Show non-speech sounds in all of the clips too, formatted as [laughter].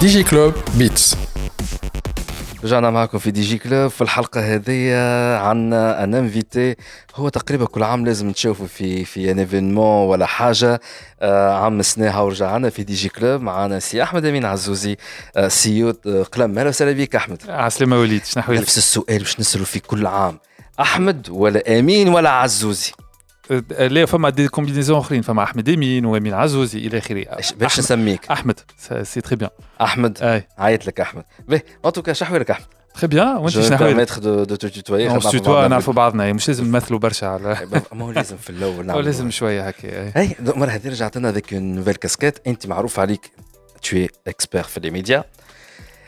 ديجي كلوب بيتس رجعنا معكم في دي جي كلوب في الحلقة هذه عندنا أن انفيتي هو تقريبا كل عام لازم تشوفوا في في ان ايفينمون ولا حاجة. آه، عام سناها ورجعنا في دي جي كلوب معنا سي أحمد أمين عزوزي آه، سيو قلم. أهلا وسهلا بك أحمد. عسلامة وليد شنو؟ نفس السؤال باش نسالوا فيه كل عام. أحمد ولا أمين ولا عزوزي؟ لا فما دي كومبينيزون أخرين؟ فما أحمد امين وأمين عزوزي إلى آخره. باش نسميك؟ أحمد سي تري بيان أحمد. أي. عيط لك أحمد. باهي ان توكا شحوالك أحمد؟ تري بيان وأنت شنو حوالك؟ بيرميتر دو دو تتويا اون ستوتوا نعرفوا بعضنا. مش لازم نمثلوا برشا على ما هو لازم في الأول أو نعمل [laughs] لازم شوية هكا. هاي المره هذه رجعت لنا ذيك نوفيل كاسكيت أنت معروف عليك tu es expert في les médias.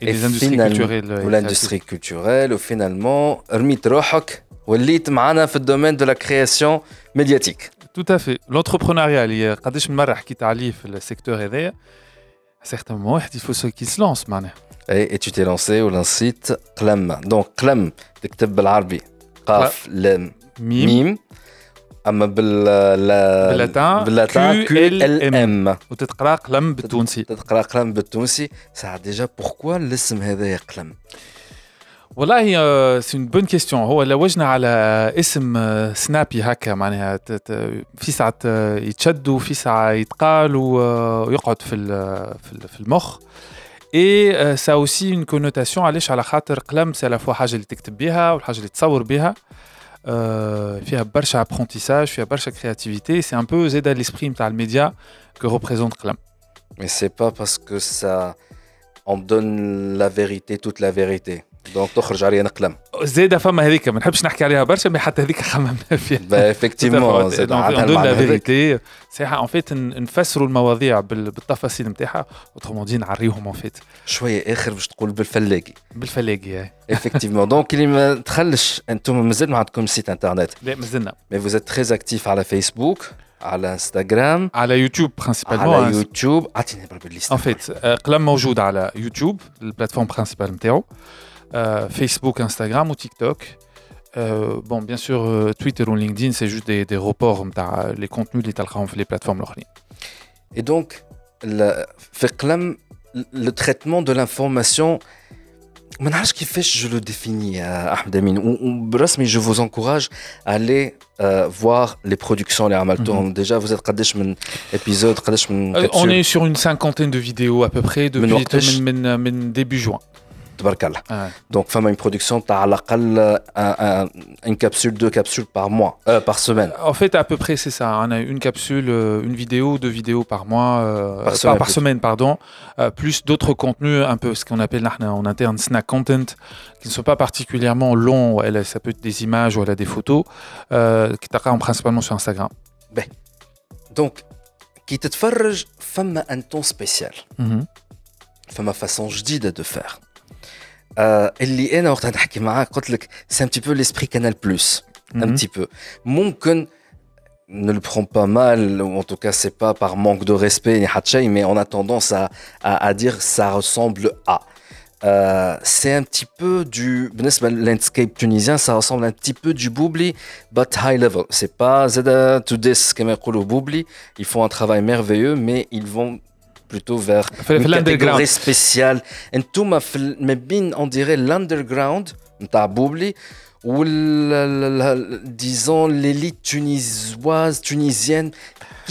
Et les industries finalement- culturelles ou l'industrie culturelle وفينالمون رميت روحك وليت معنا في الدومين دو لا كرياسيون ميدياتيك Tout à fait. L'entrepreneuriat, اللي قداش من مرة حكيت عليه في السيكتور هذايا سيغتان واحد il faut qu'il se lance معناها اي et tu t'es lancé ولنسيت قلم دونك قلم تكتب بالعربي قاف لام ميم ميم اما بال لا- باللاتان باللاتان كيو ال ام وتتقرا قلم بالتونسي تقرا قلم بالتونسي ساعة ديجا بوركوا الاسم هذايا قلم والله آه، سي اون بون كيستيون هو لوجنا على اسم آه، سنابي هكا معناها ت- ت- في ساعة آه، يتشد وفي ساعة يتقال و- آه، ويقعد في ال- في ال- في المخ اي سا اوسي اون كونوتاسيون علاش على خاطر قلم سي على فوا حاجه اللي تكتب بها والحاجه اللي تصور بها آه، فيها برشا ابرونتيساج فيها برشا كرياتيفيتي سي ان بو زيد ليسبري نتاع الميديا كو ريبريزونت قلم Mais c'est pas parce que ça. On donne la vérité, toute la vérité. Donc, تخرج علينا قلم. زيد فما هذيك ما نحبش نحكي عليها برشا مي حتى هذيك خممنا [laughs] فيها [laughs] المعنى la هذاك. vérité صحيح ان فيت نفسروا المواضيع بال- بالتفاصيل نتاعها اوترومون دي نعريهم ان فيت شوية آخر باش تقول بالفلاقي. بالفلاقي Effectivement. Donc, اللي ما تخلش أنتم مازال ما عندكم سيت انترنت. لا مازلنا vous êtes très actif على فيسبوك, على انستغرام, على يوتيوب على برينسيبالمون يوتيوب. أعطيني بربي الليست. ان فيت قلم موجود على يوتيوب البلاتفورم برينسيبال نتاعو Euh, Facebook, Instagram ou TikTok. Euh, bon, bien sûr, euh, Twitter ou LinkedIn, c'est juste des, reports, les contenus, les les plateformes. Et donc, la, le traitement de l'information, je le définis, Ahmed Amin. Mais je vous encourage à aller voir les productions, les Amalton. Mm -hmm. Déjà, vous êtes Kadesh épisode, Kadesh On est sur une cinquantaine de vidéos à peu près depuis début juin. Ah Donc, femme une production, tu as à euh, un, une capsule, deux capsules par mois, euh, par semaine. En fait, à peu près, c'est ça. Hein. On a une capsule, euh, une vidéo, deux vidéos par mois, par, semaine, pardon. Plus d'autres contenus, un peu ce qu'on appelle en interne snack content, qui ne sont pas particulièrement longs. Elle, ça peut être des images ou elle a des photos, qui t'accrochent principalement sur Instagram. Ben. Donc, qui te femme un ton spécial. Mm -hmm. Femme façon, je dis de faire. اللي انا وقت نحكي معاك قلت لك سي ان بتي بو ليسبري كانال بلوس un Mhm. petit peu ممكن ne le prends pas mal ou en tout cas c'est pas par manque de respect ni حتى شيء mais on a tendance à, à, à dire ça ressemble à Euh, c'est un petit peu du بالنسبة landscape tunisien ça ressemble un petit peu du boubli but high level c'est pas زاد to this كما يقولوا boubli ils font un travail merveilleux mais ils vont plutôt vers une catégorie spéciale. Et tout on dirait l'underground, ou disons l'élite tunisoise, tunisienne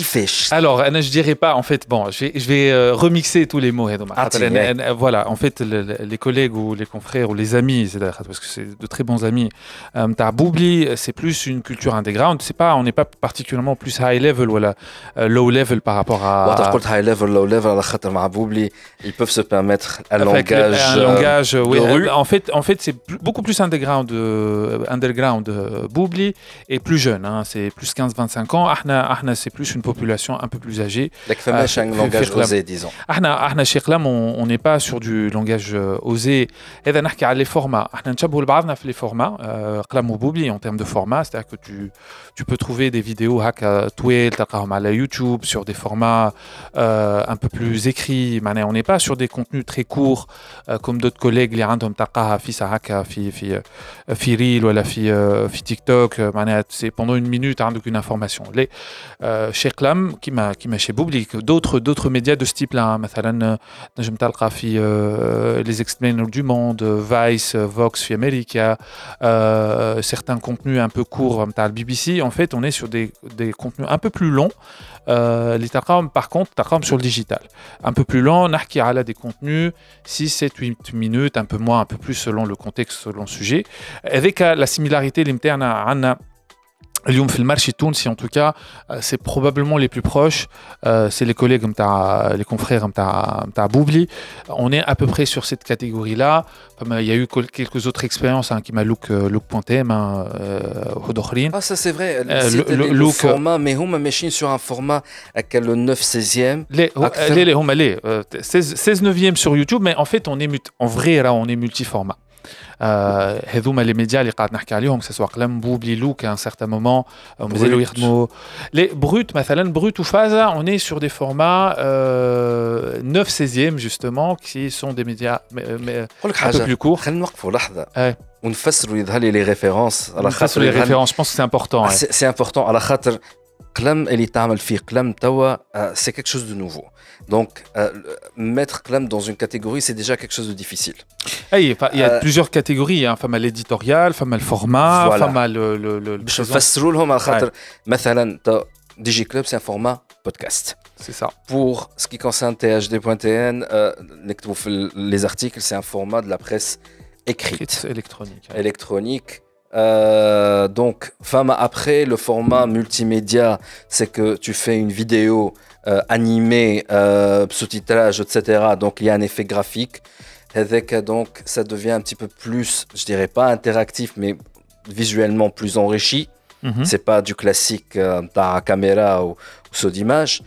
fait. Alors, je dirais pas, en fait, bon, je vais, euh, remixer tous les mots. Ah, euh, voilà, en fait, les collègues ou les confrères ou les amis, parce que c'est de très bons amis, euh, t'as Boubli, c'est plus une culture underground, c'est pas, on n'est pas particulièrement plus high level ou euh, la, low level par rapport à. High level, low level, Boubli, ils peuvent se permettre un langage. Un En fait, en fait c'est beaucoup plus underground, underground Boubli, et plus jeune, hein, c'est plus 15-25 ans. Ahna, Ahna c'est plus une population un peu plus âgée. Ah, un langage osé, disons. Ahna, Ahna Cherklam, on n'est pas sur du langage euh, osé. Et on parle les formats. On les formats. Euh, en termes de format, c'est-à-dire que tu tu peux trouver des vidéos هكا طويل تلقاهم على YouTube sur des formats euh, un peu plus écrits معناها on n'est pas sur des contenus très courts euh, comme d'autres collègues اللي عندهم تلقاها في ساعة هكا في في في ريل ولا في في تيك توك معناها c'est pendant une minute عندك une information les euh, chez قلم كيما كيما chez Boubli d'autres d'autres médias de ce type là مثلا نجم تلقى في les explainers du monde Vice Vox في America certains contenus un peu courts نتاع BBC en fait, on est sur des, contenus un peu plus longs. Euh, Les taqam, par contre, taqam sur le digital. Un peu plus lent, narki ala des contenus, 6, 7, 8 minutes, un peu moins, un peu plus selon le contexte, selon le sujet. Avec euh, la similarité, l'interne, اليوم في المارشي التونسي en tout cas c'est probablement les plus proches c'est les collègues les confrères نتاع بوبلي on est à peu près sur cette catégorie là il y a eu quelques autres expériences hein, qui m'a look look.tm hein, euh, ah ça c'est vrai le, le, le format mais هما ماشيين sur un format avec le 9 16e les les هما les 16 16 9e sur YouTube mais en fait on est en vrai là on est multiformat هذوما لي ميديا اللي قاعد نحكي عليهم سواء قلم بوبلي لوك à un certain moment مازالوا يخدموا les brut مثلا brut ou phase on est sur des formats euh, 9 16e justement qui sont des médias un peu plus courts خلينا نوقفوا لحظه ونفسروا يظهر لي لي ريفيرونس على خاطر les références je pense que c'est important c'est important على خاطر قلم اللي تعمل فيه قلم توا c'est quelque chose de nouveau donc, euh, mettre Clam dans une catégorie, c'est déjà quelque chose de difficile. il y a euh, plusieurs catégories. Hein. Femme à l'éditorial, femme à le format, voilà. femme à le. le, le, DigiClub, c'est un format podcast. C'est ça. Pour ce qui concerne THD.tn, euh, les articles, c'est un format de la presse écrite. électronique. Électronique. Euh, donc, femme après, le format multimédia, c'est que tu fais une vidéo euh, animé, euh, sous-titrage, etc. Donc il y a un effet graphique. Avec donc ça devient un petit peu plus, je dirais pas interactif, mais visuellement plus enrichi. Mhm. C'est pas du classique la caméra ou, ou saut d'image.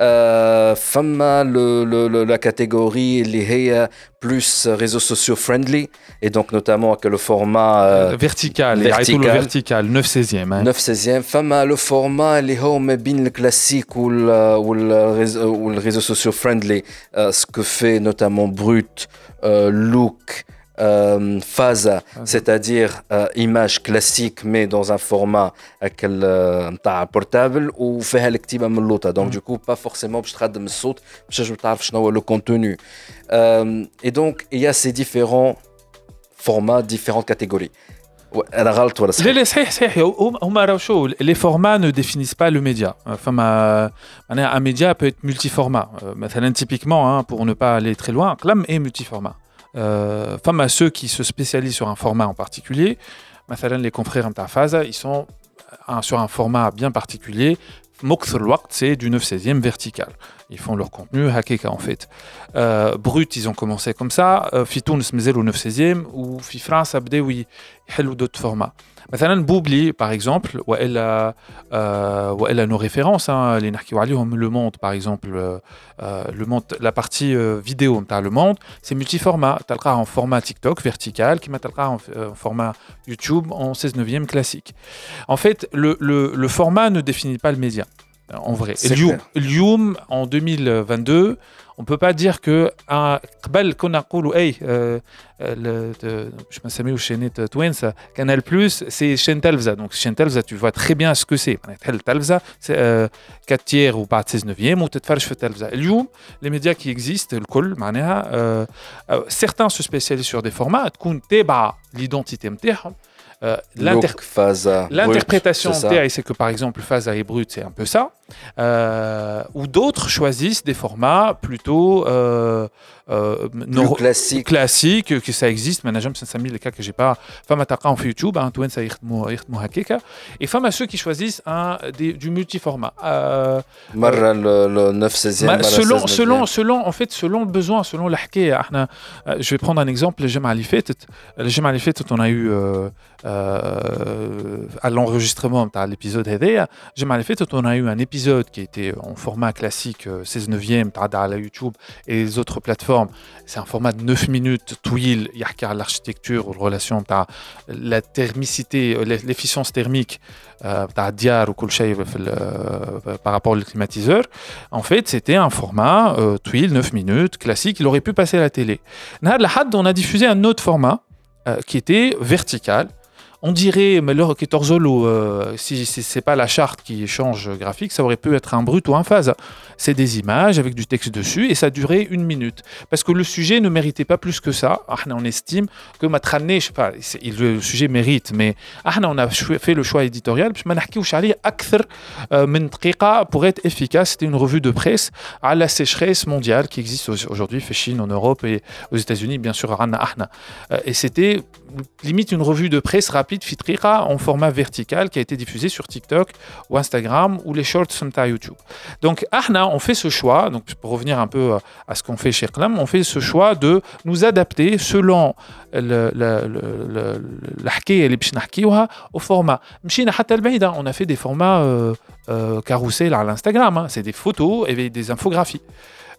Euh, femme le, le, la catégorie les plus réseaux sociaux friendly et donc notamment avec le format euh, vertical, vertical. le vertical 9 16e hein. 9 16e femme le format les home bin le classique ou le, ou le, réseau, social friendly euh, ce que fait notamment brut euh, look euh, phase, ah, c'est-à-dire euh, image classique mais dans un format euh, portable ou faire lecture من l'autre donc mm. du coup pas forcément باش تخدم الصوت باش تنجم تعرف شنو هو le contenu euh, et donc il y a ces différents formats différentes catégories انا غلط ولا صحيح؟ لا لا صحيح صحيح هما راهو شو لي فورما ne définissent pas le média فما معناها un média peut être multiformat مثلا typiquement hein, pour ne pas aller très loin قلم est multiformat euh, femme à ceux qui se spécialisent sur un format en particulier. les confrères Interphase, ils sont sur un format bien particulier. c'est du 9-16e vertical. Ils font leur contenu hakeka en fait. Euh, brut, ils ont commencé comme ça. Euh, Fitoun, se au 9-16e. Ou Fifran, ça oui, ils d'autres formats. مثلا بوبلي باغ اكزومبل والا آه والا نو ريفيرونس اللي نحكيو عليهم لو موند باغ اكزومبل لو موند لا بارتي فيديو نتاع لو موند سي ملتي فورما تلقاه en format TikTok vertical كيما تلقاه en format YouTube en 16 9e classique. En fait, le, le, le format ne définit pas le média en vrai. اليوم en 2022 on peut pas dire que قبل كنا نقولوا اي باش ما نسميوش شينات توانسه كانال بلوس سي شين تلفزه دونك شين تلفزه tu vois très bien ce que c'est معناها تحل التلفزه 4 تيير وبعد 16 9 وتتفرج في التلفزه اليوم les médias qui existent الكل معناها certains se spécialisent sur des formats تكون تابعه l'identité نتاعهم euh, L'interprétation c'est que par exemple phase et brut, c'est un peu ça. Euh, ou d'autres choisissent des formats plutôt euh, euh, classiques. classiques, que ça existe. Mais j'aime ça les cas que j'ai pas. Femme à en YouTube, un hein, ça Et femme à ceux qui choisissent un, des, du multiformat. Euh, le, le 9 16 selon, selon, selon, en fait, selon le besoin, selon la Je vais prendre un exemple. Le Jem Ali Le Jem Ali on a eu à l'enregistrement de l'épisode Jem Ali on a eu un épisode épisode qui était en format classique 16 9e à la YouTube et les autres plateformes, c'est un format de 9 minutes, Twill, Yarkar, l'architecture, relation à la thermicité, euh, l'efficience thermique euh, Diar ou euh, par rapport au climatiseur. En fait, c'était un format Twill 9 minutes, classique, il aurait pu passer à la télé. On a diffusé un autre format qui était vertical on dirait, mais le Ketorzolo, euh, si, si c'est pas la charte qui change graphique, ça aurait pu être un brut ou un phase. C'est des images avec du texte dessus et ça durait une minute. Parce que le sujet ne méritait pas plus que ça. Ah, on estime que Matrané, je sais le sujet mérite, mais ah, on a fait le choix éditorial. Euh, pour être efficace, c'était une revue de presse à la sécheresse mondiale qui existe aujourd'hui, fait Chine, en Europe et aux États-Unis, bien sûr, euh, Et c'était limite une revue de presse rapide Fitrira en format vertical qui a été diffusé sur TikTok ou Instagram ou les shorts sur YouTube. Donc Ahna, on fait ce choix, donc pour revenir un peu à ce qu'on fait chez Klam, on fait ce choix de nous adapter selon le au format. On a fait des formats euh, euh, à l'Instagram, hein. c'est des photos et des infographies.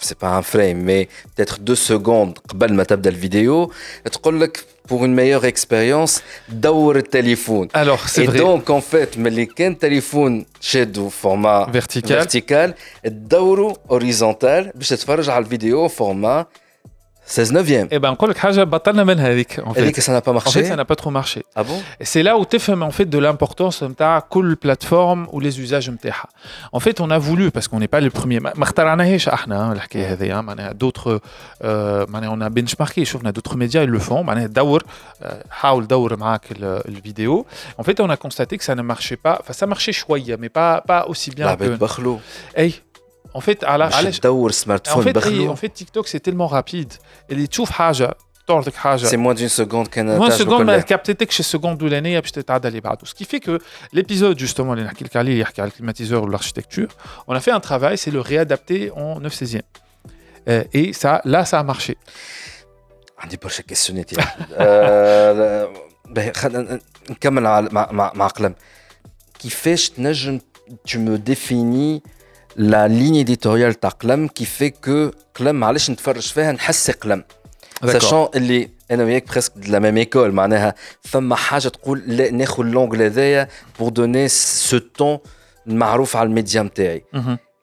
c'est pas un frame, mais peut-être deux secondes avant ma table de la vidéo, pour une meilleure expérience, d'avoir le téléphone. Alors, c'est vrai. Et donc, en fait, mais les téléphone chez du format vertical, vertical d'avoir horizontal, je vais te faire la vidéo au format 16 neuvième. Eh ben, نقول لك حاجه بطلنا منها هذيك en fait. que ça n'a pas marché. En fait, ça n'a pas trop marché. Ah bon C'est là où tu fais en fait de l'importance نتاع كل plateforme ou les usages نتاعها. En fait, on a voulu parce qu'on n'est pas les premiers. ما اخترعناهاش احنا الحكايه هذه معناها d'autres معناها on a benchmarké شفنا d'autres médias ils le font معناها دور حاول دور معاك الفيديو. En fait, on a constaté que ça ne marchait pas. Enfin, ça marchait شويه mais pas pas aussi bien que. اي en fait, à la, à en fait, en fait, TikTok c'est tellement rapide. Et les tchouf haja, c'est moins d'une seconde qu'un Moins d'une seconde, mais capté que chez seconde de l'année, et puis d'aller Ce qui fait que l'épisode, justement, il y a le climatiseur ou l'architecture, on a fait un travail, c'est le réadapter en 9 16e. Et ça, là, ça a marché. عندي برشا كيستيونات نكمل مع مع مع قلم كيفاش تنجم tu me définis la ligne éditoriale تاع قلم qui fait que قلم علاش نتفرج فيها نحس قلم sachant اللي انا وياك بريسك de la même école معناها فما حاجه تقول لا ناخذ اللونغ هذايا pour donner ce ton المعروف على الميديا نتاعي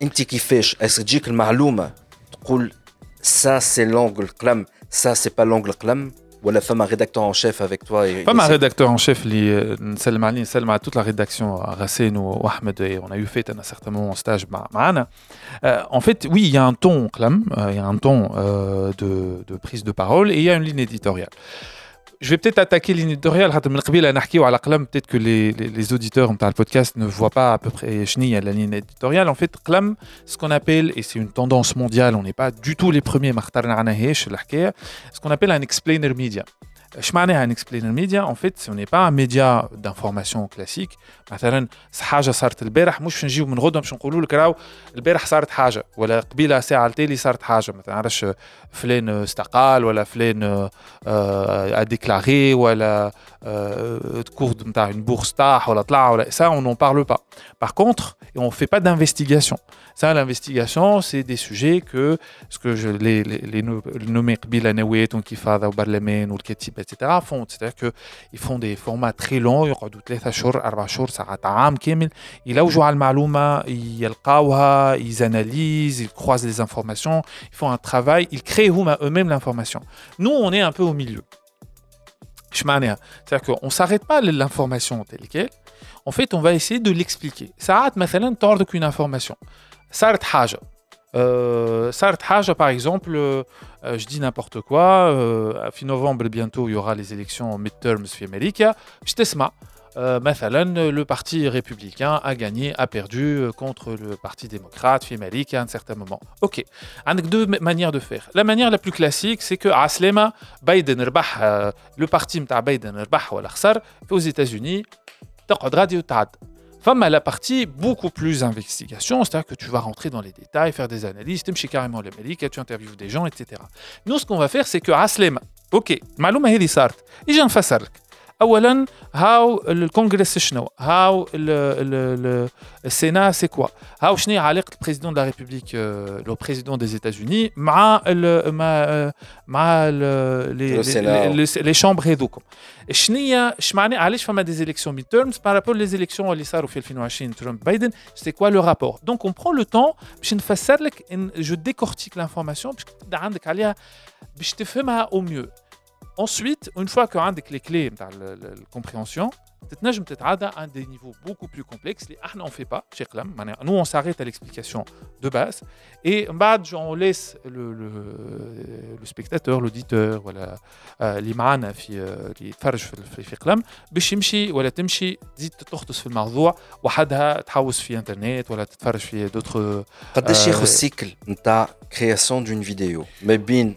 انت كيفاش اسك تجيك المعلومه تقول ça c'est l'angle قلم ça c'est pas l'angle قلم ولا فما rédacteur en chef avec toi فما rédacteur en chef اللي نسلم عليه نسلم على toute la rédaction Racine ou Ahmed et on a eu fait un certain moment en stage معنا en fait oui il y a un ton clam il y a un ton euh, de, de prise de parole et il y a une ligne éditoriale je vais peut-être attaquer l'éditorial. Peut-être que les, les, les auditeurs le podcast ne voient pas à peu près la ligne éditoriale. En fait, ce qu'on appelle, et c'est une tendance mondiale, on n'est pas du tout les premiers, ce qu'on appelle un explainer media. شمعنى un explainer media en fait ce n'est pas un média d'information classique مثلا حاجه صارت البارح مش نجيو من غدوه باش نقولوا لك راهو البارح صارت حاجه ولا قبيله ساعه التالي صارت حاجه مثلا عرفش فلان استقال ولا فلان ا ديكلاري ولا كورد نتاع une bourse طاح ولا طلع ولا ça on n'en parle pas par contre on fait pas d'investigation ça, l'investigation, c'est des sujets que, ce que je, les, les, les nommés Bilanawet, Kifada, Barlamen, ou le Ketib, etc., font. C'est-à-dire qu'ils font des formats très longs, يقعدوا ثلاثة شهور أربع شهور ساعات عام كامل يلوجوا على المعلومة يلقاوها ils analysent ils croisent les informations ils font un travail ils créent eux-mêmes l'information nous on est un peu au milieu c'est-à-dire qu'on ne s'arrête pas à l'information telle qu'elle en fait on va essayer de l'expliquer ساعات مثلا تعرضك une information صارت حاجه صارت حاجه par exemple je dis n'importe quoi fin novembre bientôt il y aura les élections midterms في امريكا باش تسمع مثلا le parti républicain a gagné a perdu contre le parti démocrate في امريكا à un certain moment ok عندك deux manières de faire la manière la plus classique c'est que عسلامه بايدن ربح le parti نتاع بايدن ربح ولا خسر aux États-Unis تقعد غادي وتعد Femme à la partie beaucoup plus investigation, c'est-à-dire que tu vas rentrer dans les détails, faire des analyses, tu me carrément les médias, tu interviews des gens, etc. Nous, ce qu'on va faire, c'est que Aslem, ok, Maloum Hedi Sart, et j'ai un اولا هاو الكونغرس شنو هاو السينا سي كوا هاو شنو علاقه البريزيدون دو لا ريبوبليك لو بريزيدون دي ايتازوني مع ال مع مع لي شامبر هذوكم شنو اش معنى علاش فما دي زيليكسيون ميد تيرمز بارابور لي زيليكسيون اللي صاروا في 2020 ترامب بايدن سي كوا لو رابور دونك اون برون لو تون باش نفسر لك جو ديكورتيك لانفورماسيون باش تبدا عندك عليها باش تفهمها او ميو Ensuite, une fois que tu as les clés de la compréhension, tu peux à des niveaux beaucoup plus complexes. Nous, on ne fait pas chez Clam. Nous, on s'arrête à l'explication de base. Et on laisse le, le, le spectateur, l'auditeur, voilà, اللي معنا في اللي يتفرج في في قلم باش يمشي ولا تمشي تزيد تغطس في الموضوع وحدها تحوس في انترنت ولا تتفرج في دوتر قداش ياخذ السيكل نتاع كرياسيون دون فيديو ما بين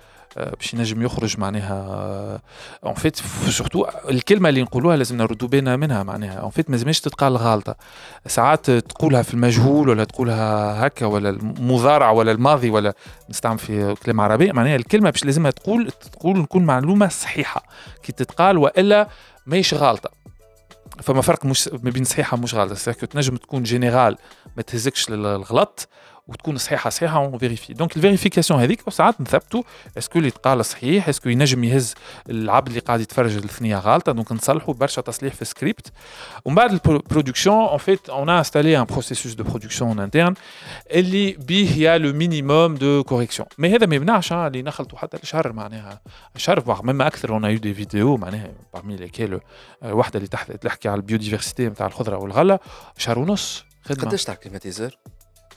باش ينجم يخرج معناها اون فيت سورتو الكلمة اللي نقولوها لازم نردوا بالنا منها معناها. اون فيت ما لازمش تتقال غالطه ساعات تقولها في المجهول ولا تقولها هكا ولا المضارع ولا الماضي ولا نستعمل في كلام عربي معناها الكلمة باش لازمها تقول تقول نكون معلومة صحيحة. كي تتقال وإلا ماهيش غالطه فما فرق مش ما بين صحيحة مش غلطة. تنجم تكون جينيرال ما تهزكش للغلط وتكون صحيحة صحيحة اون فيريفي دونك الفيريفيكاسيون هذيك ساعات نثبتوا اسكو اللي تقال صحيح اسكو ينجم يهز العبد اللي قاعد يتفرج الثنيه غالطة. دونك نصلحوا برشا تصليح في السكريبت ومن بعد البرودكسيون اون فيت اون انستالي ان بروسيسوس دو برودكسيون انترن اللي بيه يا لو مينيموم دو كوريكسيون مي هذا ما يمنعش اللي نخلطوا حتى الشهر معناها. شهر ميم أكثر اون يو دي فيديو معناها بارمي ليكيل واحدة اللي تحكي على البيوديفرسيتي نتاع الخضرة والغلة شهر ونص خدمة. قداش تاع كليماتيزور؟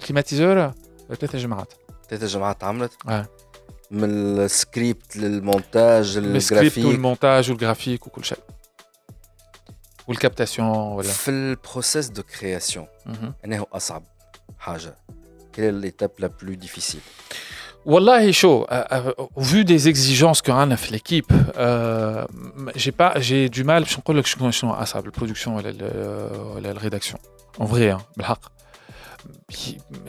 كليماتيزور ثلاثة جماعات ثلاثة جماعات عملت؟ اه من السكريبت للمونتاج للجرافيك والمونتاج والجرافيك وكل شيء والكابتاسيون ولا في البروسيس دو كرياسيون انا هو اصعب حاجه كيل ليتاب لا بلو ديفيسيل والله شو vu des exigences qu'on a في l'équipe euh, j'ai pas j'ai du mal باش نقول لك شنو شنو اصعب البرودكسيون ولا ولا الريداكسيون en vrai بالحق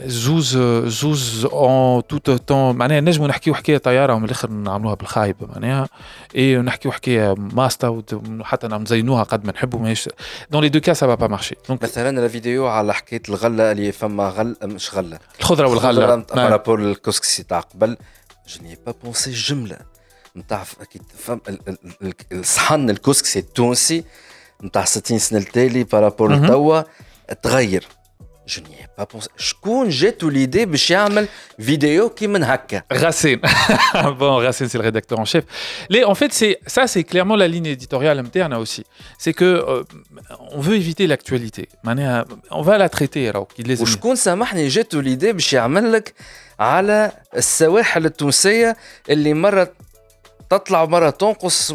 زوز زوز اون توت تون معناها نجموا نحكيو حكاية طيارة ومن الآخر نعملوها بالخايب معناها. اي نحكيو حكاية ماستا وحتى نزينوها قد ما نحبوا ماهيش. دون لي دو كا سا با مارشي دونك مثلا الفيديو على حكاية الغلة اللي فما غل مش غلة. الخضرة والغلة. بارابور الكسكسي تاع قبل جو ني با بونسي جملة. نتاع أكيد فهم الصحن الكسكسي التونسي نتاع 60 سنة التالي بارابور لتوا تغير. Je n'y ai pas pensé. شكون جاتو ليدي باش يعمل فيديو كي من هكا Racine. [laughs] bon, Racine, c'est le rédacteur en chef. Les, en fait, c'est ça, c'est clairement la ligne éditoriale interne aussi. C'est que euh, on veut éviter l'actualité. On va la traiter alors. وشكون سامحني جاتو ليدي باش يعمل لك على السواحل التونسيه اللي مره تطلع ومره تنقص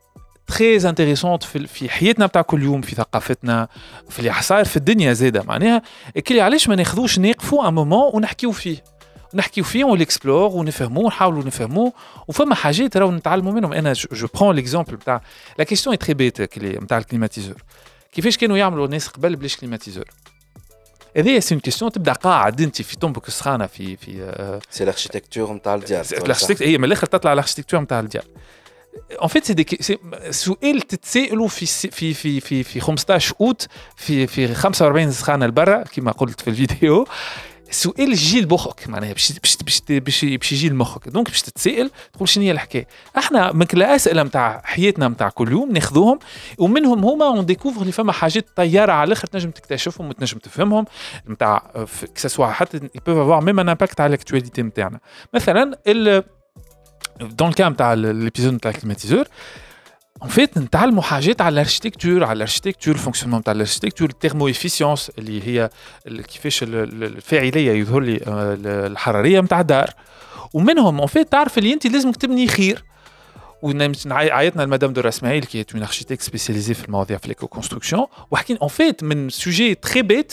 تري انتريسونت في في حياتنا بتاع كل يوم في ثقافتنا في اللي صاير في الدنيا زاده معناها كلي علاش ما ناخذوش نقفوا ان مومون ونحكيو فيه. نحكيو فيه ونكسبلور ونفهموه ونحاولوا نفهموه. وفما حاجات راهو نتعلموا منهم. أنا جو برون ليكزومبل بتاع لا كيستيون تري بيت نتاع الكليماتيزور. كيفاش كانوا يعملوا الناس قبل بلاش كليماتيزور؟ هذه سي اون كيستيون تبدأ قاعد أنت في طنبك السخانة في في سي الاركتيكتور نتاع الديار هي من الآخر تطلع الاركتيكتور نتاع الديار fait c'est des سؤال تتسالوا في في في في في 15 اوت في في 45 سخانه لبرا كما قلت في الفيديو السؤال يجي لمخك معناها باش باش باش باش باش يجي لمخك دونك باش تتسائل تقول شنو هي الحكاية إحنا من الاسئله نتاع حياتنا نتاع كل يوم ناخذوهم ومنهم هما اون ديكوفر اللي فما حاجات طياره على الآخر تنجم تكتشفهم وتنجم تفهمهم نتاع كسوا حتى يبوف افوار ميم ان امباكت على الاكتواليتي نتاعنا مثلا دون الكام نتاع ليبيزود نتاع الكليماتيزور En fait, نتعلموا حاجات على الاركتيكتور على الاركتيكتور الفونكسيونمون نتاع الاركتيكتور التيرمو افيسيونس اللي هي كيفاش الفاعليه يظهر لي الحراريه نتاع الدار ومنهم اون فيت تعرف اللي انت لازمك تبني خير عيطنا لمدام دورا اسماعيل كي اون اركتيك سبيسياليزي في المواضيع في ليكو كونستركسيون وحكينا اون فيت من سوجي تري بيت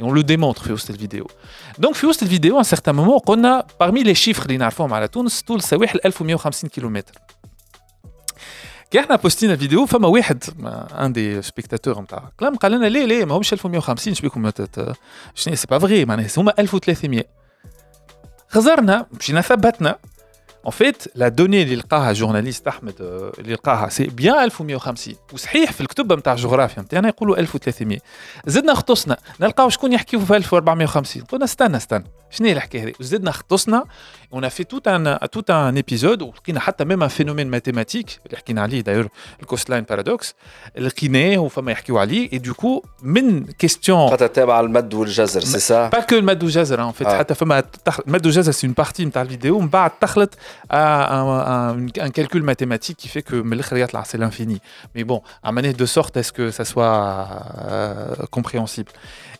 Et on le démontre في وسط الفيديو. Donc في وسط الفيديو à un certain moment قلنا parmi les chiffres اللي نعرفوهم على تونس طول السواحل 1150 كيلومتر. كي احنا بوستينا الفيديو فما واحد ان دي سبيكتاتور نتاع كلام قال لنا ليه ليه ما همش 1150 شبيكم شنو سي با فغي معناها هما 1300 خزرنا مشينا ثبتنا En fait, la donnée اللي لقاها جورناليست احمد اللي لقاها سي بيان 1150 وصحيح في الكتب نتاع الجغرافيا نتاعنا يقولوا 1300 زدنا خطسنا نلقاو شكون يحكيو في 1450 قلنا استنى استنى شنو هي الحكايه هذه وزدنا خطسنا اون في توت ان توت ان ايبيزود ولقينا حتى ميم ان فينومين ماتيماتيك اللي حكينا عليه داير الكوست لاين بارادوكس لقيناه وفما يحكيو عليه اي دوكو من كيستيون خاطر تابع المد والجزر سي سا با كو المد والجزر ان فيت حتى فما المد والجزر سي اون بارتي نتاع الفيديو ومن بعد دخلت un, calcul mathématique qui fait que c'est l'infini. Mais bon, à manière de sorte à ce que ça soit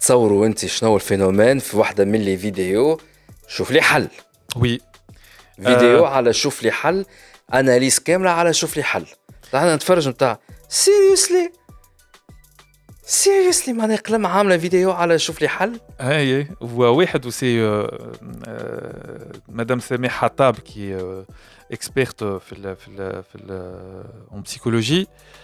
تصوروا انت شنو هو الفينومين في واحدة من لي فيديو. شوف لي حل. وي. فيديو على شوف لي حل. اناليز كاملة على شوف لي حل. إحنا نتفرج نتاع. سيريوسلي سيريسلي معناها قلم عاملة فيديو على شوف لي حل؟ اي واحد وسي مدام سميح حطاب كي اكسبيرت في ال في ال في ال psychologie. Euh,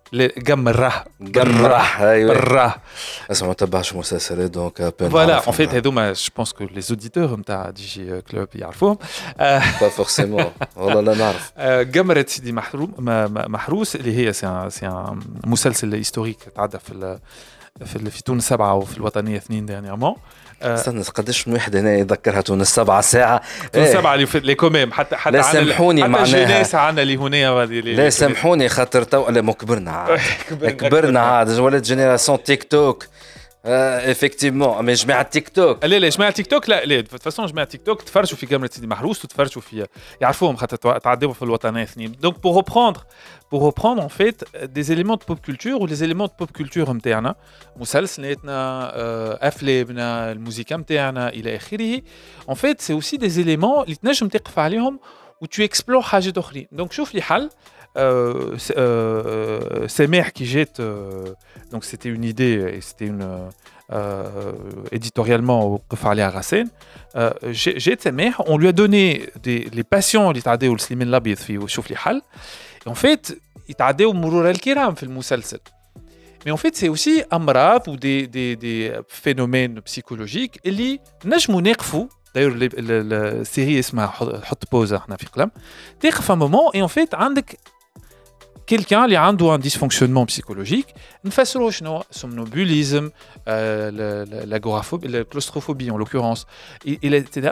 جمرة جمرة ايوه برة اسمع ما تبعش مسلسلات دونك فوالا اون فيت هذوما جو بونس كو لي زوديتور نتاع دي جي كلوب يعرفوهم با فورسيمون والله لا نعرف جمرة سيدي محروس اللي هي سي مسلسل هيستوريك تعدى في في تونس سبعة وفي الوطنية اثنين دانيامون استنى قداش من واحد هنا يذكرها تونس؟ سبعة ساعة. تونس إيه. سبعة لي كوميم حتى حتى لا سامحوني معناها. حتى الجناس عندنا اللي هنا لا سامحوني خاطر تو لا كبرنا عاد. [laughs] كبرنا عاد. ولات جينيراسيون تيك توك. افكتيفمون مي جماعه تيك توك لا لا جماعه تيك توك لا لا فاسون جماعه تيك توك تفرجوا في كاميرا سيدي محروس وتفرجوا في يعرفوهم خاطر تعدوا في الوطنيه اثنين دونك بور روبروندر pour reprendre en fait des éléments de pop culture ou les éléments de pop culture نتاعنا مسلسلاتنا افلامنا الموسيقى نتاعنا الى اخره en fait c'est aussi des éléments اللي تنجم تقف عليهم و tu explores حاجات اخرين دونك شوف لي حل Euh, c'est euh, mères qui jette, euh, donc c'était une idée et c'était une éditorialement au Farley Arasen, jette ses mères, on lui a donné des, les patients, les Tadeo Slimen Labid, Chouf Lihal, et en fait, ils Tadeo Mourour Al-Kiram, le Moussalsel. Mais en fait, c'est aussi amrab ou des, des, des phénomènes psychologiques. Et les najmou nekfou, d'ailleurs, la série est Hot Pause, on a fait un moment, et en fait, quelqu'un qui a un dysfonctionnement psychologique, نفسروا شنو somnambulisme, euh, l'agoraphobie, la claustrophobie en l'occurrence.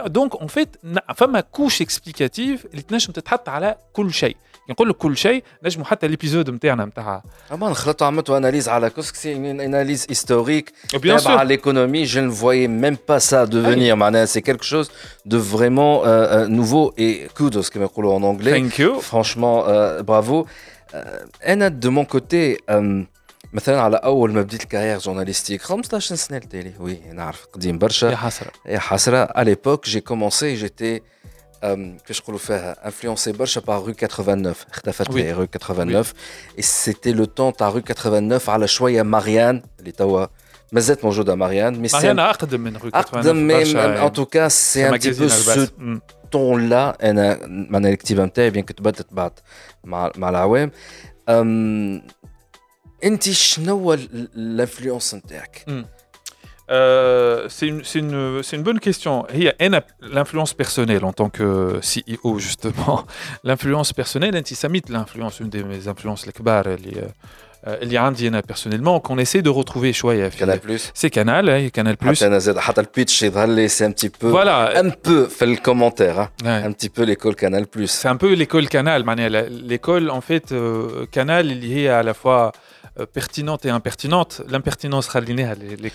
Donc en fait, فما couche explicative اللي تنجم تتحط على كل شيء. نقول لك كل شيء نجموا حتى ليبيزود نتاعنا نتاع اما نخلطوا عملتوا اناليز على كوسك سي اناليز هيستوريك تابعه l'économie je ne voyais même pas ça devenir معناها c'est quelque chose de vraiment euh, nouveau et kudos كما يقولوا en anglais Thank you. franchement euh, bravo انا de mon côté مثلا على اول ما بديت الكارير جورناليستيك 15 سنه التالي وي نعرف قديم برشا يا حسره يا حسره à l'époque j'ai commencé j'étais كيفاش نقولوا فيها انفلونسي برشا بار رو 89 اختفت لي رو 89 et c'était le temps تاع رو 89 على شويه ماريان اللي توا مازالت موجوده ماريان مي ماريان اقدم من رو 89 اقدم مي ان تو كا سي ان تي بو سو طون لا انا معناها الكتيبه نتاعي بيان كتبدلت بعد مع مع العوام انت شنو الانفلونس نتاعك؟ Euh, c'est une, une, une, bonne question. Il y a l'influence personnelle en tant que CEO, justement. [laughs] L'influence personnelle, antisémite, l'influence, une de mes influences, l'ekbar, il y a un personnellement qu'on essaie de retrouver choix Canal Plus. C'est Canal hein, Canal Plus. C'est pitch c'est un petit peu voilà. un peu fait le commentaire hein. un petit peu l'école Canal c'est un peu l'école Canal l'école en fait euh, Canal est lié à la fois euh, pertinente et impertinente. L'impertinence sera les,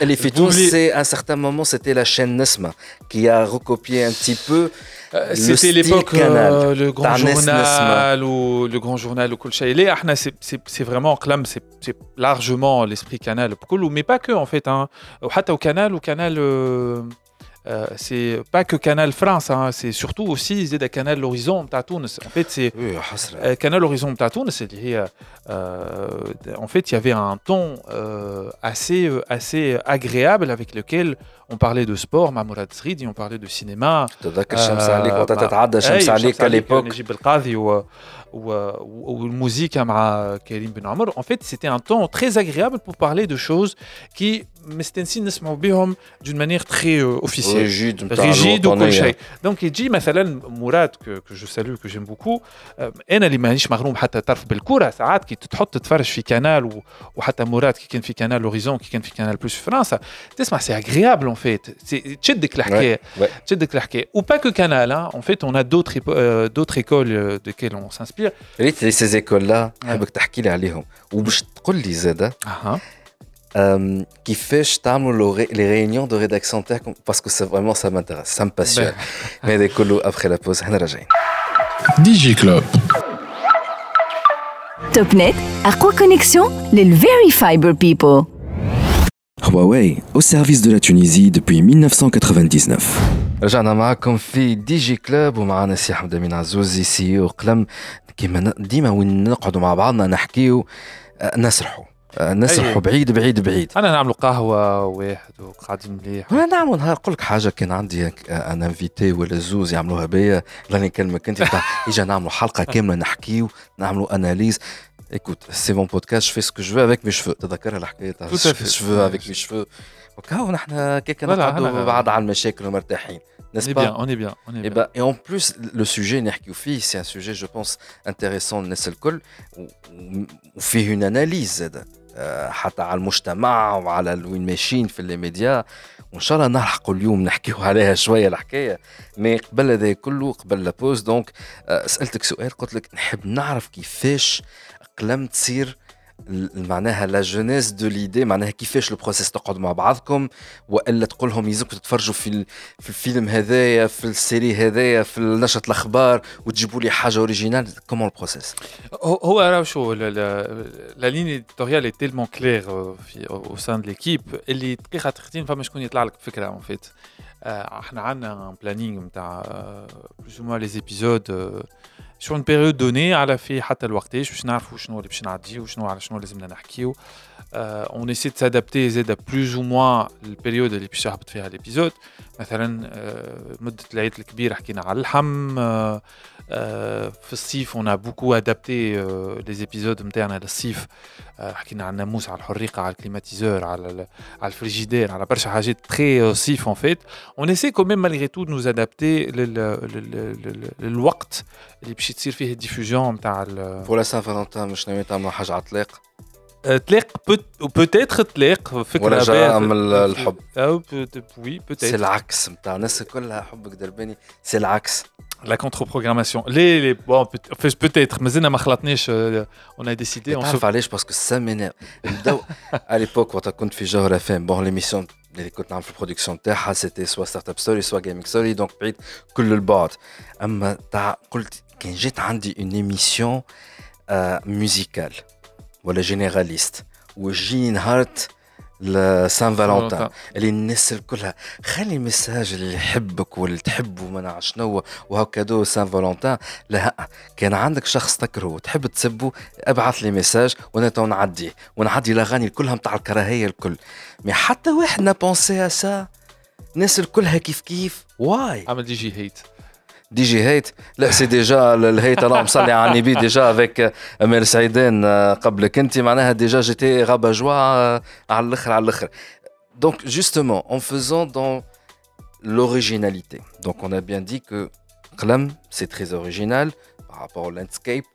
les Fitounes, c'est à un certain moment, c'était la chaîne Nesma qui a recopié un petit peu. Euh, c'était l'époque euh, le grand journal ou le grand journal ou Kulchaïlé. C'est vraiment c'est largement l'esprit canal. Mais pas que en fait. Hein. Au canal ou canal. Euh, euh, c'est pas que Canal France, hein, c'est surtout aussi Canal Horizon Tatoun. En fait, c'est euh, Canal Horizon c'est euh, en fait, il y avait un ton assez assez agréable avec lequel on parlait de sport, Mamourad Zridi, on parlait de cinéma. à l'époque. ou musique مع كريم بن عمر en fait c'était un temps très agréable pour parler de choses qui مستنسين نسمعوا بهم d'une manière très euh, officielle rigide rigide وكل شيء دونك يجي مثلا مراد que je salue que j'aime beaucoup انا اللي مانيش مغروم حتى طرف بالكره ساعات كي تحط تتفرج في كانال وحتى مراد كي كان في كانال اوريزون كي كان في كانال بلوس في فرنسا تسمع سي agréable en fait. C'est tchèdek la ouais, ouais. Ou pas que Canal, hein. en fait, on a euh, d'autres écoles euh, desquelles on s'inspire. Ces écoles-là, tu vas me Ou je te dis Zeda. Hein. Ah, hein. euh, qui fait les réunions de rédaction parce que vraiment ça m'intéresse, ça me passionne. Ben. [laughs] Mais des colos après la pause, DigiClub. Topnet, à quoi connexion Les Very Fiber People. Huawei, au service de la Tunisie depuis 1999. رجعنا معكم في دي جي كلوب ومعنا سي حمد امين عزوزي سي أو قلم كيما ديما وين نقعدوا مع بعضنا نحكيو نسرحوا نسرحوا بعيد بعيد بعيد. أنا نعملوا قهوة واحد وقاعدين مليح. أنا نعمل نهار نقول لك حاجة كان عندي ان انفيتي ولا زوز يعملوها بيا. راني نكلمك انت [laughs] إجا نعملوا حلقة كاملة نحكيو نعملوا أناليز. Écoute, c'est mon podcast, je fais ce que je veux avec mes cheveux. تذكرها تاع fait. je veux avec mes cheveux. وكاو نحن كيك نقعدوا بعاد على المشاكل ومرتاحين. On N'est-ce est pas on est bien, on est Et, bien. bah, et en plus, le sujet c'est un sujet, je pense, intéressant للناس الكل وفيه une analyse. آه، حتى على المجتمع وعلى وين ماشيين في الميديا وان شاء الله نلحقوا اليوم نحكيو عليها شوية الحكاية مي قبل هذا كله قبل لابوز دونك آه، سالتك سؤال قلت لك نحب نعرف كيفاش قلم تصير معناها لا جونيس دو ليدي معناها كيفاش البروسيس تقعدوا مع بعضكم وإلا تقول لهم يلزمكم تتفرجوا في في الفيلم هذايا في السيري هذايا في نشره الأخبار وتجيبوا لي حاجة اوريجينال كومون البروسيس هو راه شو لا éditoriale est tellement claire euh, في au sein de l'équipe اللي دقيقة تختين فما شكون يطلع لك en fait. آه، إحنا عندنا ان بلانينغ نتاع بلوز لي زيبيزود sur une période donnée على في حتى الوقتاش باش نعرفوا شنو اللي باش نعديو وشنو على شنو لازمنا نحكيو. اون ايسي de s'adapter زاد بلوز أو موان البيريود اللي باش يهبط فيها ليبيزود مثلا آه، مدة العيد الكبير حكينا على اللحم آه، في الصيف on a beaucoup adapté euh, les épisodes نتاعنا للصيف آه، حكينا على الناموس على الحريقه على الكليماتيزور على ال- على الفريجيدير على برشا حاجات تري صيف en fait on essaie quand même malgré tout de nous adapter لل- لل- لل- للوقت اللي باش باش تصير فيه الديفوجن نتاع ال- بور لا سان فالنتان مش ناوي تعملوا حاجه على الطلاق آه، تلاق بوتيتر تلاق فكره ولا جاء باهية. من ال- الحب. او بوت- وي سي بوتيتر العكس نتاع الناس كلها حبك درباني سي العكس La contre-programmation. Les, les, bon, peut-être, mais euh, on a décidé. On se parlait, je pense que ça m'énerve. [laughs] à l'époque, quand on fait genre la fin, bon, l'émission, les côtés de production, terre ah, c'était soit Startup Story, soit Gaming Story, donc tout le bord. Mais quand j'ai une émission euh, musicale, voilà, généraliste, où j'ai Hart. لسان فالنتان اللي الناس الكلها خلي ميساج اللي يحبك واللي تحبه ما نعرف شنو وهاو كادو سان فالنتان لا كان عندك شخص تكرهه وتحب تسبه ابعث لي ميساج وأنا تو نعديه. ونعدي الاغاني كلها متاع الكراهية الكل. مي حتى واحد نا بونسي سا الناس الكلها كيف كيف؟ واي. عمل دي جي هيت. دي جي هيت لا سي ديجا الهيت اللهم صلي على النبي ديجا افيك امير سعيدان آه، قبلك انت معناها ديجا جيتي غابا جوا آه، على الاخر على الاخر دونك جوستومون en faisant dans l'originalité donc on a bien dit que قلم c'est très original par rapport au landscape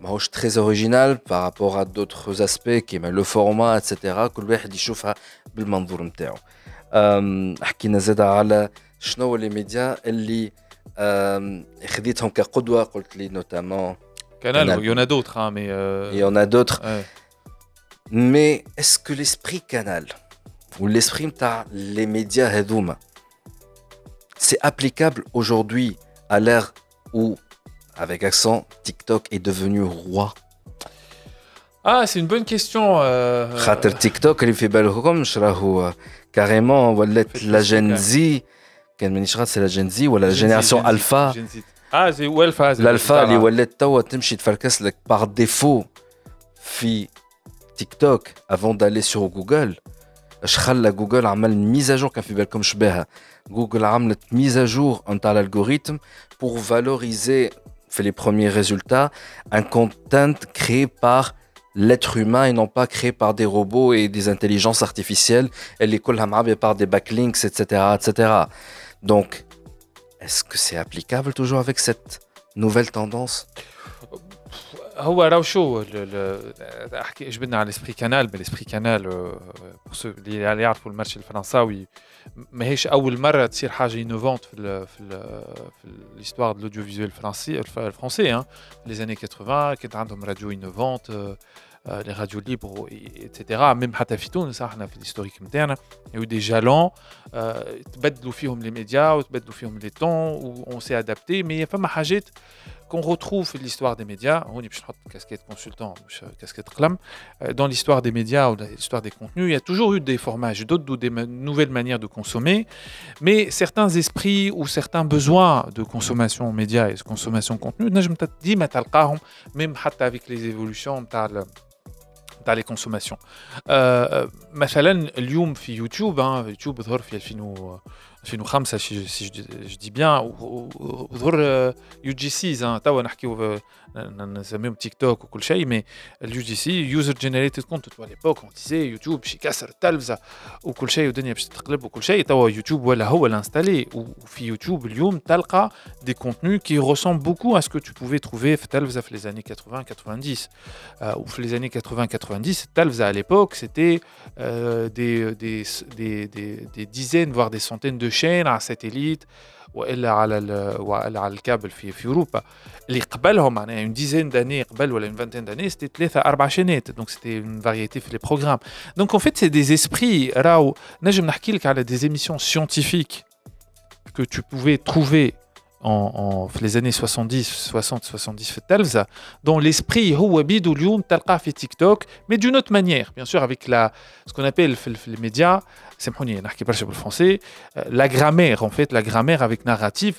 ماهوش très original par rapport à d'autres aspects كيما le format etc كل واحد يشوفها بالمنظور نتاعو أم، حكينا زاد على شنو لي ميديا اللي أم، خديتهم كقدوه قلت لي نوتامون كانال كانال. يون دوتر مي il y en a d'autres mais est-ce que l'esprit canal ou l'esprit نتاع les médias هذوما c'est applicable aujourd'hui à l'ère où avec accent TikTok est devenu roi اه سي اون بون كيستيون خاطر تيك توك اللي في بالكمش راهو كاريمون ولات في لا التسويق جين يعني. زي كان مانيش غلط سي لا جين زي ولا لا جينيراسيون الفا اه سي والفا الالفا اللي ولات توا تمشي تفركس لك باغ ديفو في تيك توك افون دالي سور جوجل اش خلى جوجل عمل ميزاجور كان في بالكمش بها جوجل عملت ميزاجور نتاع الالغوريثم pour valoriser fait les premiers résultats un content créé par l'être humain et non pas créé par des robots et des intelligences artificielles, et les collabs par des backlinks, etc., etc. Donc, est-ce que c'est applicable toujours avec cette nouvelle tendance? هو راهو شو ال- ال- احكي جبنا على الاسبري كانال بالاسبري كانال بور سو اللي اللي يعرفوا المارشي الفرنساوي ماهيش اول مره تصير حاجه انوفونت في ال في ال في ليستوار دو لوديو فيزوال الفرنسي الف- الفرنسي hein. les années 80 كانت عندهم راديو انوفونت لي راديو ليبر اتسيتيرا ميم حتى في تونس احنا في الهيستوريك نتاعنا يو دي جالون تبدلوا فيهم لي ميديا وتبدلوا فيهم لي طون اون سي ادابتي مي فما حاجات qu'on retrouve في l'histoire des médias, on باش نحط casquette consultant مش casquette قلم, euh, dans l'histoire des médias ou dans l'histoire des contenus, il y a toujours eu des formats d'autres ou des ma- nouvelles manières de consommer, mais certains esprits ou certains besoins de consommation médias et de consommation contenu, نجم تت- ديما تلقاهم même حتى avec les évolutions نتاع ال- نتاع les consommations. آه، مثلا اليوم في يوتيوب hein, يوتيوب ظهر في 2000 و- 2005 si je- si je dis- je dis bien و- و- وظهر آه، يو جي سيز توا نحكيو نسميهم تيك توك وكل شيء مي اليو جي سي يوزر جينيريتد كونتنت ولا ايبوك اون ديزي يوتيوب باش يكسر التلفزه وكل شيء والدنيا باش تتقلب وكل شيء توا يوتيوب ولا هو الانستالي وفي يوتيوب اليوم تلقى دي كونتنus qui ressemblent beaucoup à ce que tu pouvais trouver في التلفزه في les années 80 90 euh, ou في les années 80 90 التلفزه à l'époque c'était euh, des, des, des, des, des dizaines voire des centaines de chaînes على satellite وإلا على ال- وإلا على الكابل في في أوروبا. اللي قبلهم معناها اون ديزين داني قبل ولا اون فانتين داني سيتي ثلاثة أربع شينات. دونك سيتي اون فاريتي في لي بروغرام دونك اون فيت سي دي اسبري راهو نجم نحكي لك على دي émissions scientifiques que tu pouvais trouver en, en في les années 70 60 70 في التلفزه dont l'esprit هو بيدو اليوم تلقاه في تيك توك mais d'une autre manière bien sûr avec la ce qu'on appelle في, ال- في les médias سامحوني نحكي برشا بالفرنسي la grammaire en fait la grammaire avec narrative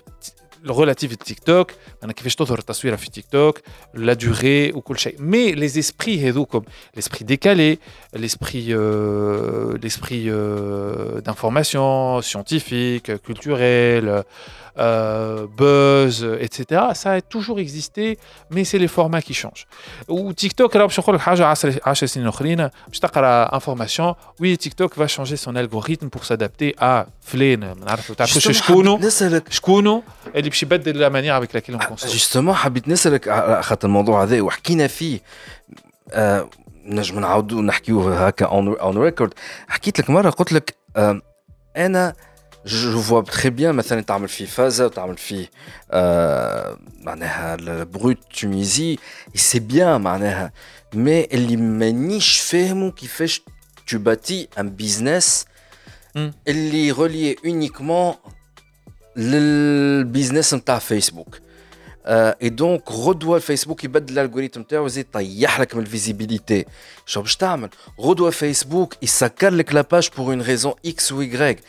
relative à TikTok انا كيفاش تظهر التصويره في تيك توك لا durée وكل شيء mais les esprits هذوكم l'esprit décalé l'esprit euh, l'esprit euh, d'information scientifique culturel euh, buzz, etc. Ça a toujours existé, mais c'est les formats qui changent. Ou TikTok, alors je crois que information, oui, TikTok va changer son algorithme pour s'adapter à Flynn. اللي باش يبدل la manière avec laquelle on consomme. Justement, حبيت نسألك على خاطر الموضوع هذا وحكينا فيه نجم نعاودوا نحكيوه هكا اون ريكورد حكيت لك مره قلت لك انا جو فوا تري بيان مثلا تعمل فيه فازا وتعمل فيه معناها البروت تونيزي سي بيان معناها مي اللي مانيش فاهمه كيفاش tu bâtis un business اللي ريلي اونيكمون للبيزنس نتاع فيسبوك اي دونك غدوه الفيسبوك يبدل الالغوريثم تاعو يزيد يطيح لك من الفيزيبيليتي شو باش تعمل غدوه فيسبوك يسكر لك لاباج بور اون ريزون اكس و يغريك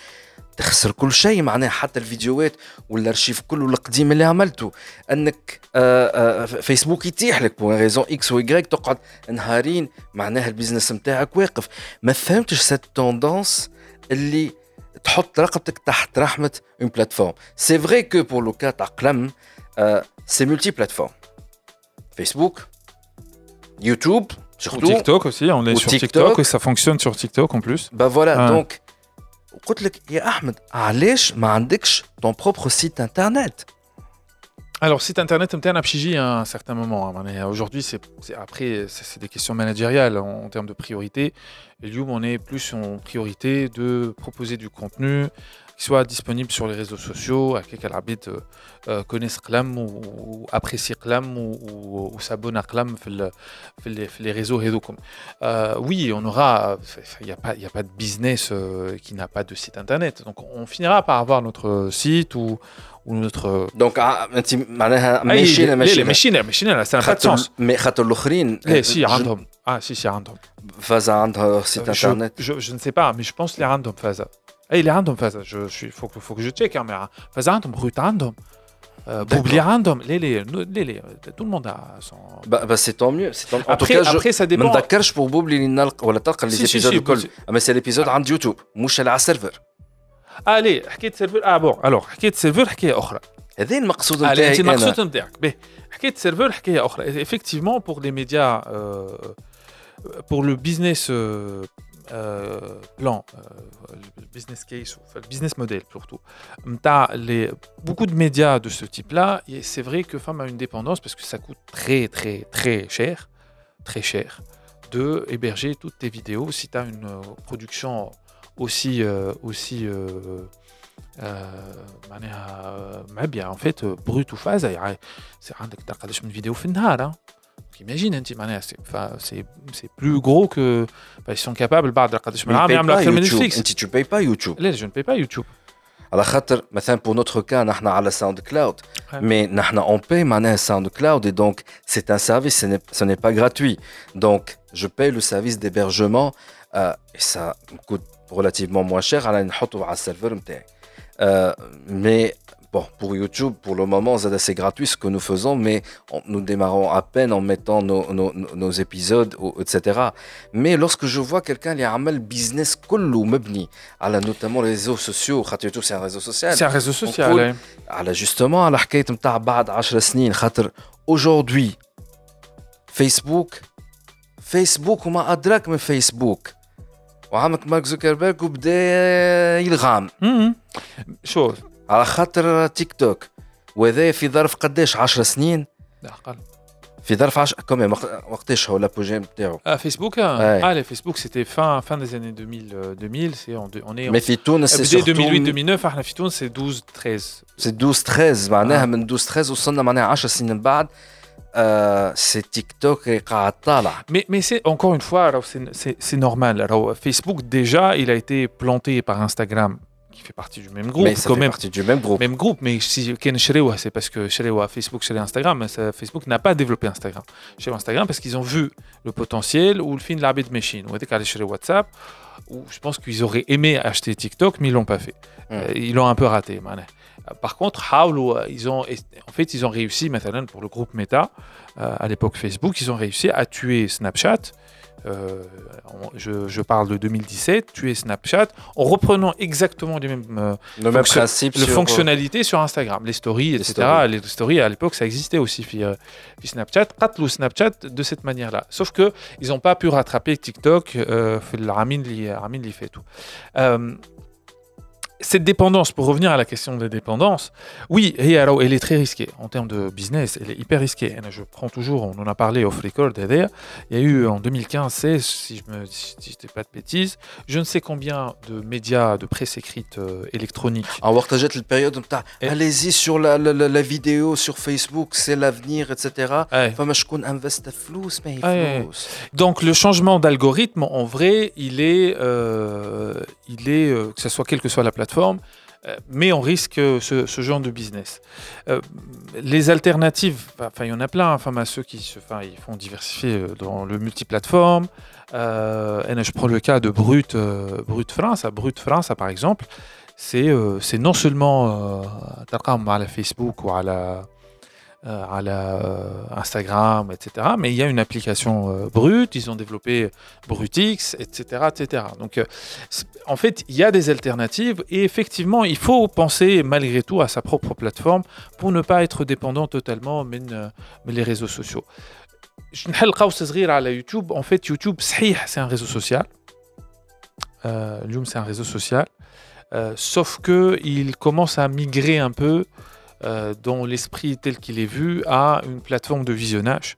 تخسر كل شيء معناها حتى الفيديوهات والارشيف كله القديم اللي عملته انك فيسبوك يتيح لك بور ريزون اكس و يغريك تقعد نهارين معناها البيزنس نتاعك واقف ما فهمتش سيت توندونس اللي تحط رقبتك تحت رحمه اون بلاتفورم سي فري كو بور لو كا تاع قلم c'est multiplateforme. Facebook, YouTube, surtout. TikTok aussi, on est sur TikTok. et ça fonctionne sur TikTok en plus. Bah voilà, donc, قلت لك يا احمد علاش ما عندكش ton propre site internet alors, site internet, on a à un certain moment. Hein, aujourd'hui, c'est après, c'est des questions managériales en, termes de priorité. Et Lium, on est plus en priorité de proposer du contenu, qui soit disponible sur les réseaux sociaux, à quelqu'un qui euh, connaissent Clam ou, apprécie Clam ou, ou, s'abonne à Clam les, les réseaux. Euh, oui, on aura, il n'y a, pas, a pas de business euh, qui n'a pas de site internet. Donc on finira par avoir notre site ou, ou notre. Donc, انت معناها ماشيين ماشيين ماشيين ماشيين ça n'a pas de sens. Mais خاطر الاخرين لا سي عندهم اه سي سي عندهم. فازا عندها سيت انترنت. Je ne sais pas, mais je pense les عندهم فازا. اي اللي عندهم فازا je suis faut que faut que je check mais فازا عندهم بروت عندهم. Boubli random, les, les, les, les, tout le monde a son. Bah, bah c'est tant mieux. Tant... En après, tout cas, après, je... ça dépend. ما pour Boubli ولا تلقى les épisodes الكل. Mais c'est l'épisode عند يوتيوب مش على السيرفر. الي حكيت سيرفر اه بون الوغ حكيت سيرفر حكايه اخرى هذا المقصود نتاعي انت المقصود نتاعك باهي حكيت سيرفر حكايه اخرى effectivement pour les médias euh, pour le business euh, euh, plan, euh, le business case, enfin, le business model surtout, les, beaucoup de médias de ce type-là, c'est vrai que Femme a une dépendance parce que ça coûte très très très cher, très cher, de héberger toutes tes vidéos si tu as une production aussi euh, aussi euh, معناها bien en fait brut ou phase c'est عندك قداش من فيديو في النهار hein. imagine c'est c'est plus gros que bah, ils sont capables بعد قداش من عام يعملوا اكثر من نتفليكس انت tu payes pas YouTube لا je ne paye pas YouTube على خاطر مثلا pour notre cas نحن على ساوند كلاود mais نحن on paye معناها ساوند كلاود et donc c'est un service ce n'est, ce n'est pas gratuit donc je paye le service d'hébergement euh, et ça me coûte relativement moins cher على نحطه على السيرفر نتاعي mais bon pour YouTube pour le moment c'est gratuit ce que nous faisons mais nous démarrons à peine en mettant nos, nos, nos épisodes etc mais lorsque je vois quelqu'un qui a un business كله مبني على notamment les réseaux sociaux خاطر YouTube c'est un réseau social c'est un réseau social على justement على حكايه نتاع بعد 10 سنين خاطر aujourd'hui فيسبوك فيسبوك وما ادراك من فيسبوك وعمك مارك زوكربيرج وبدا يلغام شو على خاطر تيك توك وهذا في ظرف قداش 10 سنين لا اقل في ظرف 10 كوميم وقتاش هو لابوجي نتاعو اه فيسبوك اه لي فيسبوك سيتي فان فان دي اني 2000 2000 سي اون اي مي في تونس سي 2008 2009 احنا في تونس سي 12 13 سي 12 13 معناها من 12 13 وصلنا معناها 10 سنين من بعد c'est TikTok et Mais, mais c'est encore une fois, c'est normal. Alors, Facebook, déjà, il a été planté par Instagram qui fait partie du même groupe. Mais même, groupe. Mais si Ken Shalewa, c'est parce que Facebook, Shalewa, Instagram, Facebook n'a pas développé Instagram. Shalewa, Instagram, parce qu'ils ont vu le potentiel ou le film de l'arbitre machine, ou était chez WhatsApp, où je pense qu'ils auraient aimé acheter TikTok, mais ils ne l'ont pas fait. Euh, ils l'ont un peu raté. Euh, par contre, Howl, ils ont, en fait, ils ont réussi, maintenant, pour le groupe Meta, euh, à l'époque Facebook, ils ont réussi à tuer Snapchat euh, je, je, parle de 2017, tuer Snapchat, en reprenant exactement les mêmes, euh, le même principe les fonctionnalités sur Instagram, les stories, etc. Stories. Les stories, à l'époque, ça existait aussi, puis, euh, puis Snapchat, ou Snapchat de cette manière-là. Sauf que ils n'ont pas pu rattraper TikTok, euh, fait tout cette dépendance, pour revenir à la question de dépendance, oui, elle est très risquée en termes de business, elle est hyper risquée. Je prends toujours, on en a parlé off record, il y a eu en 2015, si je ne dis pas de bêtises, je ne sais combien de médias de presse écrite euh, électronique. En partageait la période, allez-y sur la, la, la, vidéo sur Facebook, c'est l'avenir, etc. Donc le changement d'algorithme, en vrai, il est, euh, il est euh, que ce soit quelle que soit la plateforme, euh, mais on risque ce, genre de business. Euh, les alternatives, enfin il y en a plein, enfin à ceux qui se, enfin, ils font diversifier euh, dans le multiplateforme. Je prends le cas de Brut, France. Brut France, par exemple, c'est non seulement à la Facebook ou à la à la euh, Instagram, etc. Mais il y a une application euh, brute, ils ont développé Brutix, etc. etc. Donc, en fait, il y a des alternatives et effectivement, il faut penser malgré tout à sa propre plateforme pour ne pas être dépendant totalement mais, les réseaux sociaux. Je à YouTube. En fait, YouTube, c'est un réseau social. Euh, c'est un réseau social. sauf que il commence à migrer un peu euh, dans l'esprit tel qu'il est vu à une plateforme de visionnage.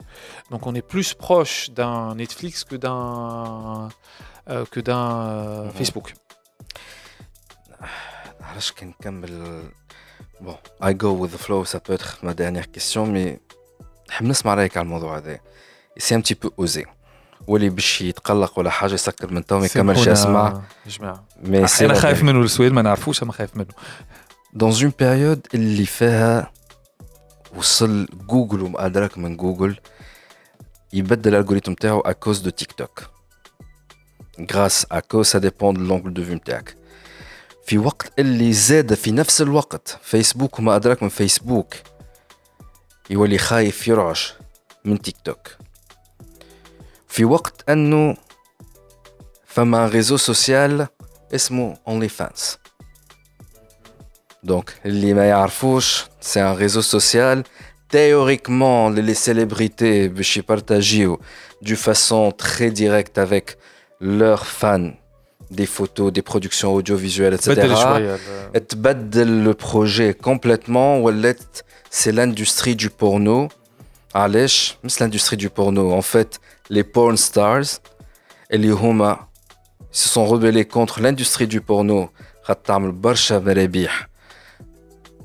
Donc on est plus proche d'un Netflix que d'un euh, que d'un euh, mhm. Facebook. Bon, I go with the flow, ça peut être ma dernière question, mais نسمع رايك على الموضوع هذا سي un petit peu osé واللي باش يتقلق ولا حاجه يسكر من تو ما يكملش يسمع جماعه انا خايف منه السؤال ما نعرفوش انا خايف منه dans une période اللي فيها وصل جوجل ومأدرك من جوجل يبدل الالغوريثم تاعو à cause de TikTok grâce à cause ça dépend de l'angle de vue نتاعك في وقت اللي زاد في نفس الوقت فيسبوك وما أدراك من فيسبوك يولي خايف يرعش من تيك توك في وقت أنه فما ريزو سوسيال اسمه اونلي فانس Donc, c'est un réseau social. Théoriquement, les célébrités je partager de façon très directe avec leurs fans des photos, des productions audiovisuelles, etc. Et le projet complètement. C'est l'industrie du porno. c'est l'industrie du porno. En fait, les porn stars et les huma se sont rebellés contre l'industrie du porno.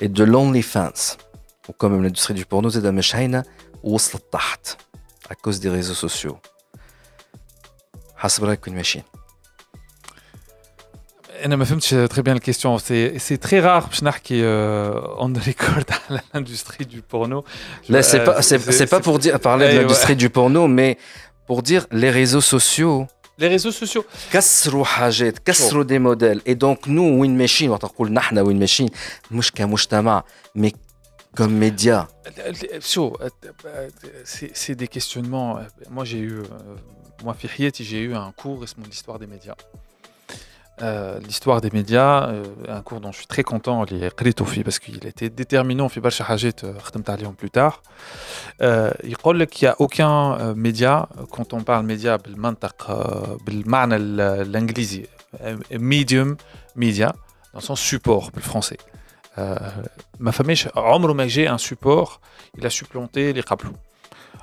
et de l'OnlyFans ou comme l'industrie du porno زاد مش هاينه وصلت تحت à cause des réseaux sociaux حسب رايك وين ماشيين انا ما فهمتش très bien la question c'est c'est très rare باش نحكي on the [laughs] record على l'industrie du porno là c'est pas c'est pas pour dire parler de l'industrie du porno mais pour dire les réseaux sociaux les réseaux sociaux كسروا حاجات كسروا دي موديل اي دونك نو وين ماشيين وقت نقول نحن وين ماشيين مش كمجتمع مي comme média C'est des questionnements. Moi, j'ai eu, moi, j'ai eu un cours, c'est l'histoire des médias. Euh, l'histoire des médias, euh, un cours dont je suis très content, parce qu'il était déterminant, fait barcha hajet, euh, plus tard. Il dit qu'il n'y a aucun média, quand on parle média, l'anglais, medium, média, dans son support, le français. ma famille, j'ai un support, il a supplanté les kaplou.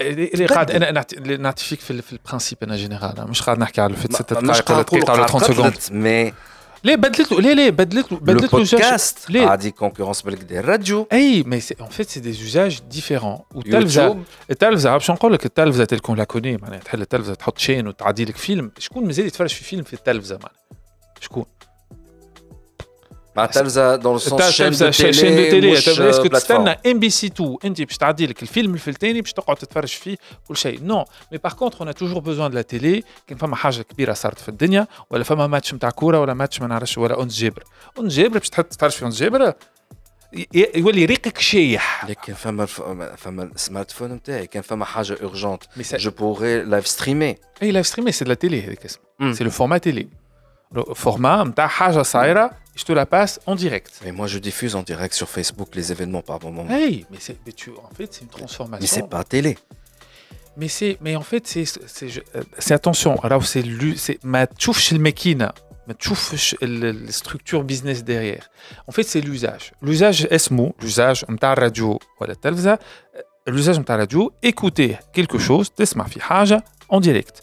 اللي قاعد أنا نعطي فيك في, في البرانسيب أنا جينيرال. مش قاعد نحكي على في ست دقائق ولا دقيقة ولا 30 سكوند مي ليه بدلت له ليه ليه بدلت له بدلت له بودكاست ليه؟ عادي كونكورونس بالكدا الراديو أي مي سي ان فيت سي دي زوجاج ديفيرون والتلفزه التلفزه باش نقول لك التلفزه تلكون لا كوني معناها تحل التلفزه تحط شين وتعدي لك فيلم شكون مازال يتفرج في فيلم في التلفزه معناها شكون مع التلفزه دون السونس شين دو شين دو تيلي تيلي اسكو تستنى ام بي سي 2 انت باش تعدي لك الفيلم الفلتاني باش تقعد تتفرج فيه كل شيء نو مي باغ كونتر اون توجور بوزوان لا تيلي كان فما حاجة كبيره صارت في الدنيا ولا فما ماتش نتاع كوره ولا ماتش ما نعرفش ولا اونس جابر اونس جابر باش تحط تتفرج في اونس جابر يولي ريقك شايح لكن فما فما السمارت فون نتاعي كان فما حاجة اورجونت جو بوغي لايف ستريمي اي لايف ستريمي سي la télé هذيك اسمها. سي لو فورما تيلي فورما نتاع حاجة صايره je te la passe en direct. Mais moi, je diffuse en direct sur Facebook les événements par moment. Hey, mais, mais tu, en fait, c'est une transformation. Mais c'est pas télé. Mais c'est, mais en fait, c'est, euh, attention. Alors c'est, c'est ma tchouf le mekin, ma tchouf la structure business derrière. En fait, c'est l'usage. L'usage esmo, l'usage on ta radio ou la telvza, euh, l'usage on ta radio, écouter quelque chose, t'es en direct.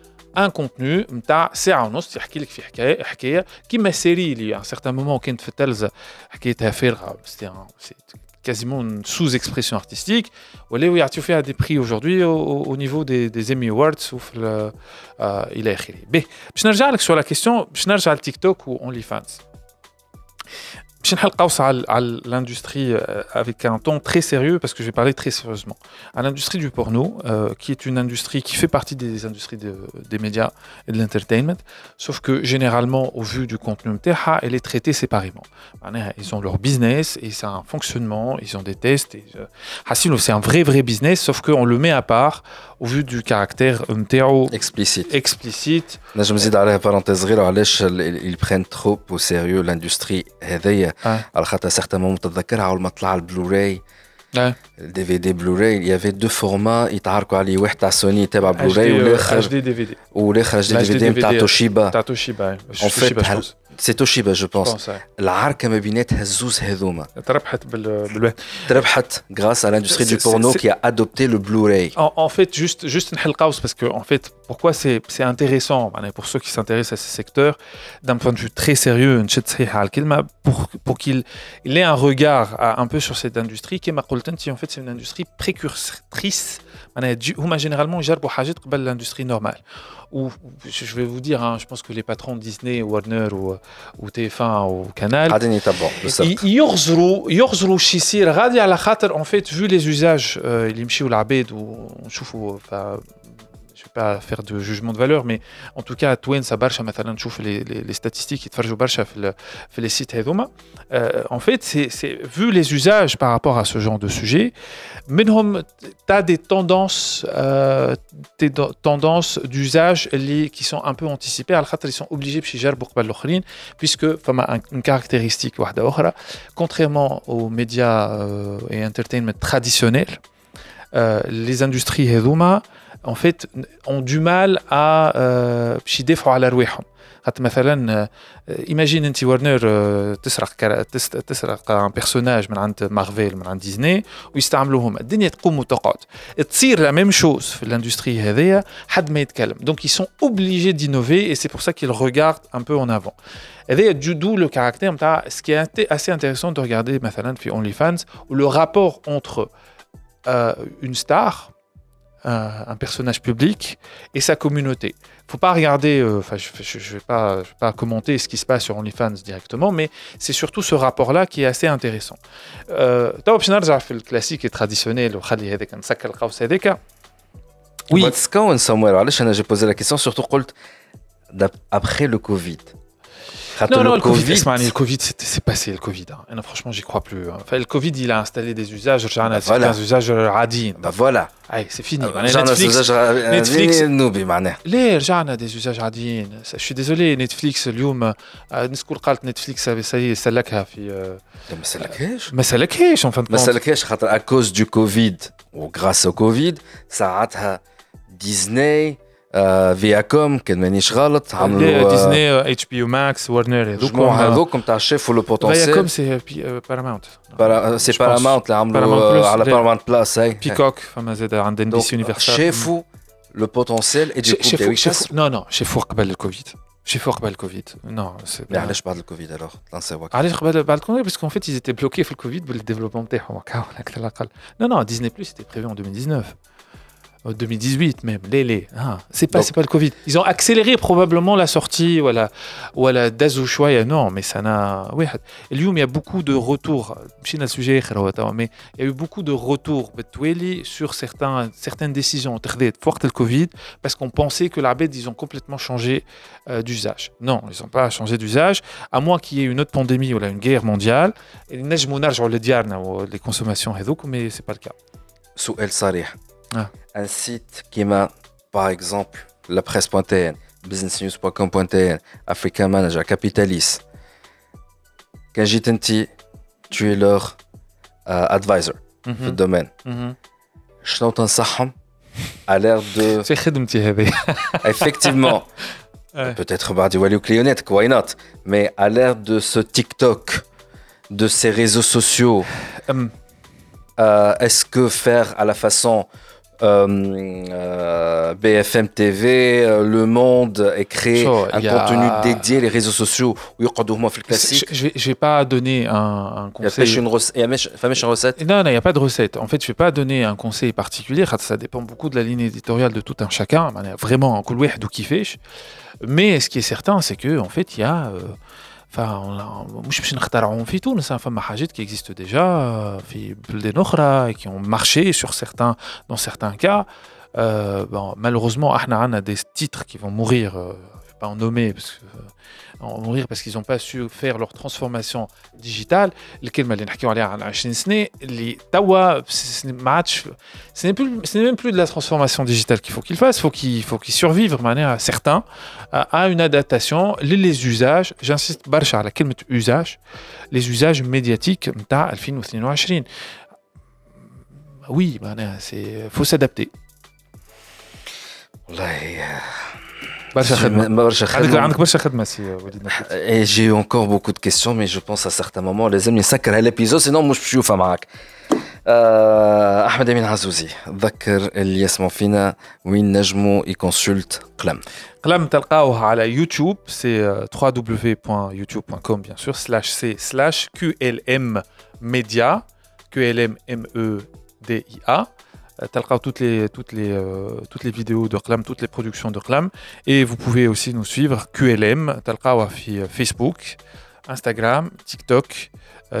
ان كونتوني نتاع ساعه ونص يحكي لك في حكايه حكايه كيما سيري اللي ان سيغتان مومون كانت في التلفزه حكايتها فارغه سي quasiment une sous-expression artistique ولاو يعطيو فيها دي بري aujourd'hui au, au niveau des, des Emmy Awards وفي ال- آه الى اخره به باش نرجع لك سو لا كيستيون باش نرجع باش نحل قوس على على l'industrie euh, avec un ton très sérieux parce que je vais parler très sérieusement à l'industrie du porno euh, qui est une industrie qui fait partie des industries de- des médias et de l'entertainment sauf que généralement au vu du contenu متاعها elle est traitée séparément معناها ils ont leur business et c'est un fonctionnement ils ont des tests et euh, Hassilo, c'est un vrai vrai business sauf qu'on le met à part au vu du caractère نتاعو Explicite. explicite نجم نزيد عليها بارونتيز صغيره علاش ils prennent trop au sérieux l'industrie هذيا آه. على خاطر سيغتان مومون تتذكرها اول ما طلع البلوراي آه. الدي في دي بلوراي يافي دو فورما يتعاركوا عليه واحد تاع سوني تابع HD, بلوراي euh, والاخر HD DVD والاخر اتش دي HD في دي نتاع DVD. توشيبا تاع توشيبا En fait, هل- سي توشيبا جو بونس بونس العركه ما بيناتها الزوز هذوما تربحت بال بالواحد تربحت grâce à l'industrie du C'est- porno c'est- qui a adopté le Blu-ray. En, en fait, juste, juste نحل قوس parce que en fait, pourquoi c'est c'est intéressant معناها pour ceux qui s'intéressent à ces secteurs d'un point de vue très sérieux نشد صحيح على الكلمة pour pour qu'il il ait un regard à- un peu sur cette industrie كما قلت انت en fait c'est une industrie précurtrice معناها تجي- هما généralement يجربوا حاجات قبل l'industrie normale ou je je vais vous dire hein, je pense que les patrons de Disney Warner ou ou TF1 ou Canal قاعدين يتبعوا بالضبط. ي- يغزروا يغزروا شي يصير غادي على خاطر ان فيت فو لي زوزاج اللي يمشيو العباد ونشوفوا pas faire de jugement de valeur, mais en tout cas, à Twain, ça barche, maintenant, les, les, les statistiques, ils font barche les sites euh, En fait, c'est vu les usages par rapport à ce genre de sujet, tu as des tendances, euh, tendances d'usage qui sont un peu anticipées, alors ils sont obligés de faire pour puisque enfin, une caractéristique, contrairement aux médias euh, et entertainment traditionnels, euh, les industries Heduma, en fait ont du mal à euh, باش يدافعوا على رواحهم خاطر مثلا ايماجين انت ورنر آه، تسرق كرا- تس- تسرق ان بيرسوناج من عند مارفل من عند ديزني ويستعملوهم الدنيا تقوم وتقعد تصير لا ميم شوز في الاندستري هذيا حد ما يتكلم دونك ils sont obligés d'innover et c'est pour ça qu'ils regardent un peu en avant هذايا du- d'où le caractère نتاع ce qui est inté- assez intéressant de regarder مثلا في OnlyFans où le rapport entre euh, une star un personnage public et sa communauté. Faut pas regarder, euh, enfin, je, je, vais pas, je vais pas commenter ce qui se passe sur OnlyFans directement, mais c'est surtout ce rapport-là qui est assez intéressant. Euh, le classique et traditionnel, oui. J'ai posé la question surtout après le Covid Non, non, le Covid, le Covid c'est passé, le Covid. Hein. franchement, j'y crois plus. Hein. Enfin, le Covid, il a installé des usages, bah voilà. des usages radins. Bah voilà. c'est fini. Euh, Netflix, Netflix, ليه رجعنا des usages radins Je suis désolé, Netflix اليوم نسكول قالت نتفليكس ça سلكها في ما سلكهاش ما سلكهاش en fin de compte. ما سلكهاش خاطر à cause du Covid ou grâce au Covid ساعتها Disney فياكوم كان مانيش غلط عملوا ديزني اتش بي يو ماكس ورنر هذوك هذوك نتاع شافوا لو بوتونسيال فياكوم سي باراماونت سي باراماونت اللي عملوا على باراماونت بلاس هي بيكوك فما زاد عند انديس يونيفرسال شافوا لو بوتونسيال اي دو نو نو شافوا قبل الكوفيد شافوا قبل الكوفيد نو علاش بعد الكوفيد الوغ لانسيواك علاش قبل بعد الكوفيد باسكو فيت ايزيتي بلوكي في الكوفيد بالديفلوبمون تاعهم هكا اكثر الاقل نو نو ديزني بلس سيتي بريفي ان 2019 2018 même, les, les. Ah, c'est pas, pas le Covid. Ils ont accéléré probablement la sortie, voilà, voilà, d'Azouchoua, non, mais ça n'a. Oui, il y a beaucoup de retours. sujet, mais il y a eu beaucoup de retours sur certains, certaines décisions fort le Covid parce qu'on pensait que l'Arbed, ils ont complètement changé euh, d'usage. Non, ils n'ont pas changé d'usage, à moins qu'il y ait une autre pandémie ou là, une guerre mondiale. Les consommations, mais c'est pas le cas. Ah. Un site qui m'a, par exemple, la presse.tn, businessnews.com.tn, African Manager, Capitalis, Kajitenti, tu es leur euh, advisor mm -hmm. le domaine. Je mm -hmm. à l'air de. [laughs] [laughs] Effectivement. Peut-être Bardi Wally ou Clionnette, why not? Mais à l'ère de ce TikTok, de ces réseaux sociaux, um. euh, est-ce que faire à la façon euh, euh, BFM TV, euh, Le Monde et créer un contenu dédié, les réseaux sociaux, où classique. Je vais pas donner un, un conseil. Il y a une recette Non, il n'y a pas de recette. En fait, je vais pas donner un conseil particulier. Ça dépend beaucoup de la ligne éditoriale de tout un chacun. Vraiment, un coup d'où qui fait. Mais ce qui est certain, c'est qu'en en fait, il y a. مش باش نخترعوهم في تونس فما حاجات qui existent déjà في بلدان اخرى qui ont marché sur certains dans certains cas euh, bon, malheureusement احنا عندنا des titres qui vont mourir euh, pas en nommer parce que en mourir parce qu'ils n'ont pas su faire leur transformation digitale الكلمه اللي نحكيو عليها على 20 سنه اللي توا ما عادش ce n'est plus ce n'est même plus de la transformation digitale qu'il faut qu'ils fassent faut qu'ils faut qu'ils survivent de manière certains à une adaptation les usages j'insiste برشا على كلمه usage les usages médiatiques نتاع 2022 oui c'est faut s'adapter والله Et j'ai eu encore beaucoup de questions, mais je pense à certains moments, les amis, ça l'épisode, sinon moi je suis au معك. احمد امين عزوزي ذكر اللي يسمعوا فينا وين نجموا يكونسلت قلم قلم تلقاوه على يوتيوب سي www.youtube.com bien sûr slash c slash qlm media qlm m e d i a تلقاو Euh, toutes les, toutes, les, euh, toutes les vidéos de Qlam, toutes les productions de Qlam. Et vous pouvez aussi nous suivre QLM, Talqawa euh, Facebook, Instagram, TikTok,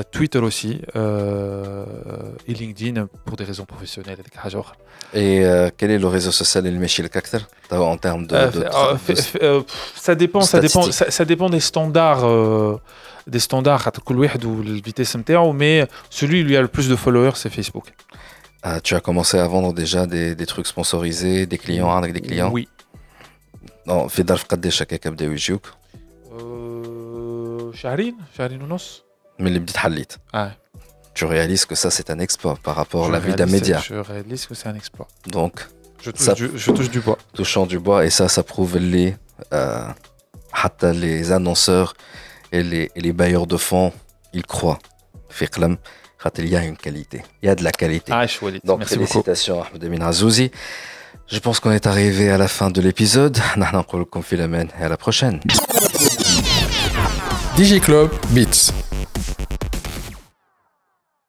Twitter aussi, et LinkedIn pour des raisons professionnelles. Et quel est le réseau social et le en termes de. de, de ça dépend, ça dépend, ça, dépend des standards des standards à ou vitesse mais celui où il y a le plus de followers, c'est Facebook. Ah, tu as commencé à vendre déjà des, des trucs sponsorisés, des clients mm. avec des clients Oui. Non, fait des chèques avec. Charine, Ounos. Mais les petites halites. Ah tu réalises que ça c'est un exploit par rapport à la vie d'un média. Je réalise que c'est un exploit. Donc, je touche, du, bois. Touchant du bois, et ça, ça prouve les, euh, les annonceurs et les, les bailleurs de fonds, ils croient. Fiqlam, il y a une qualité, il y a de la qualité. Ah, Donc Merci félicitations Ahmed Amin Azouzi. Je pense qu'on est arrivé à la fin de l'épisode. [laughs] et à la prochaine. DigiClub Beats.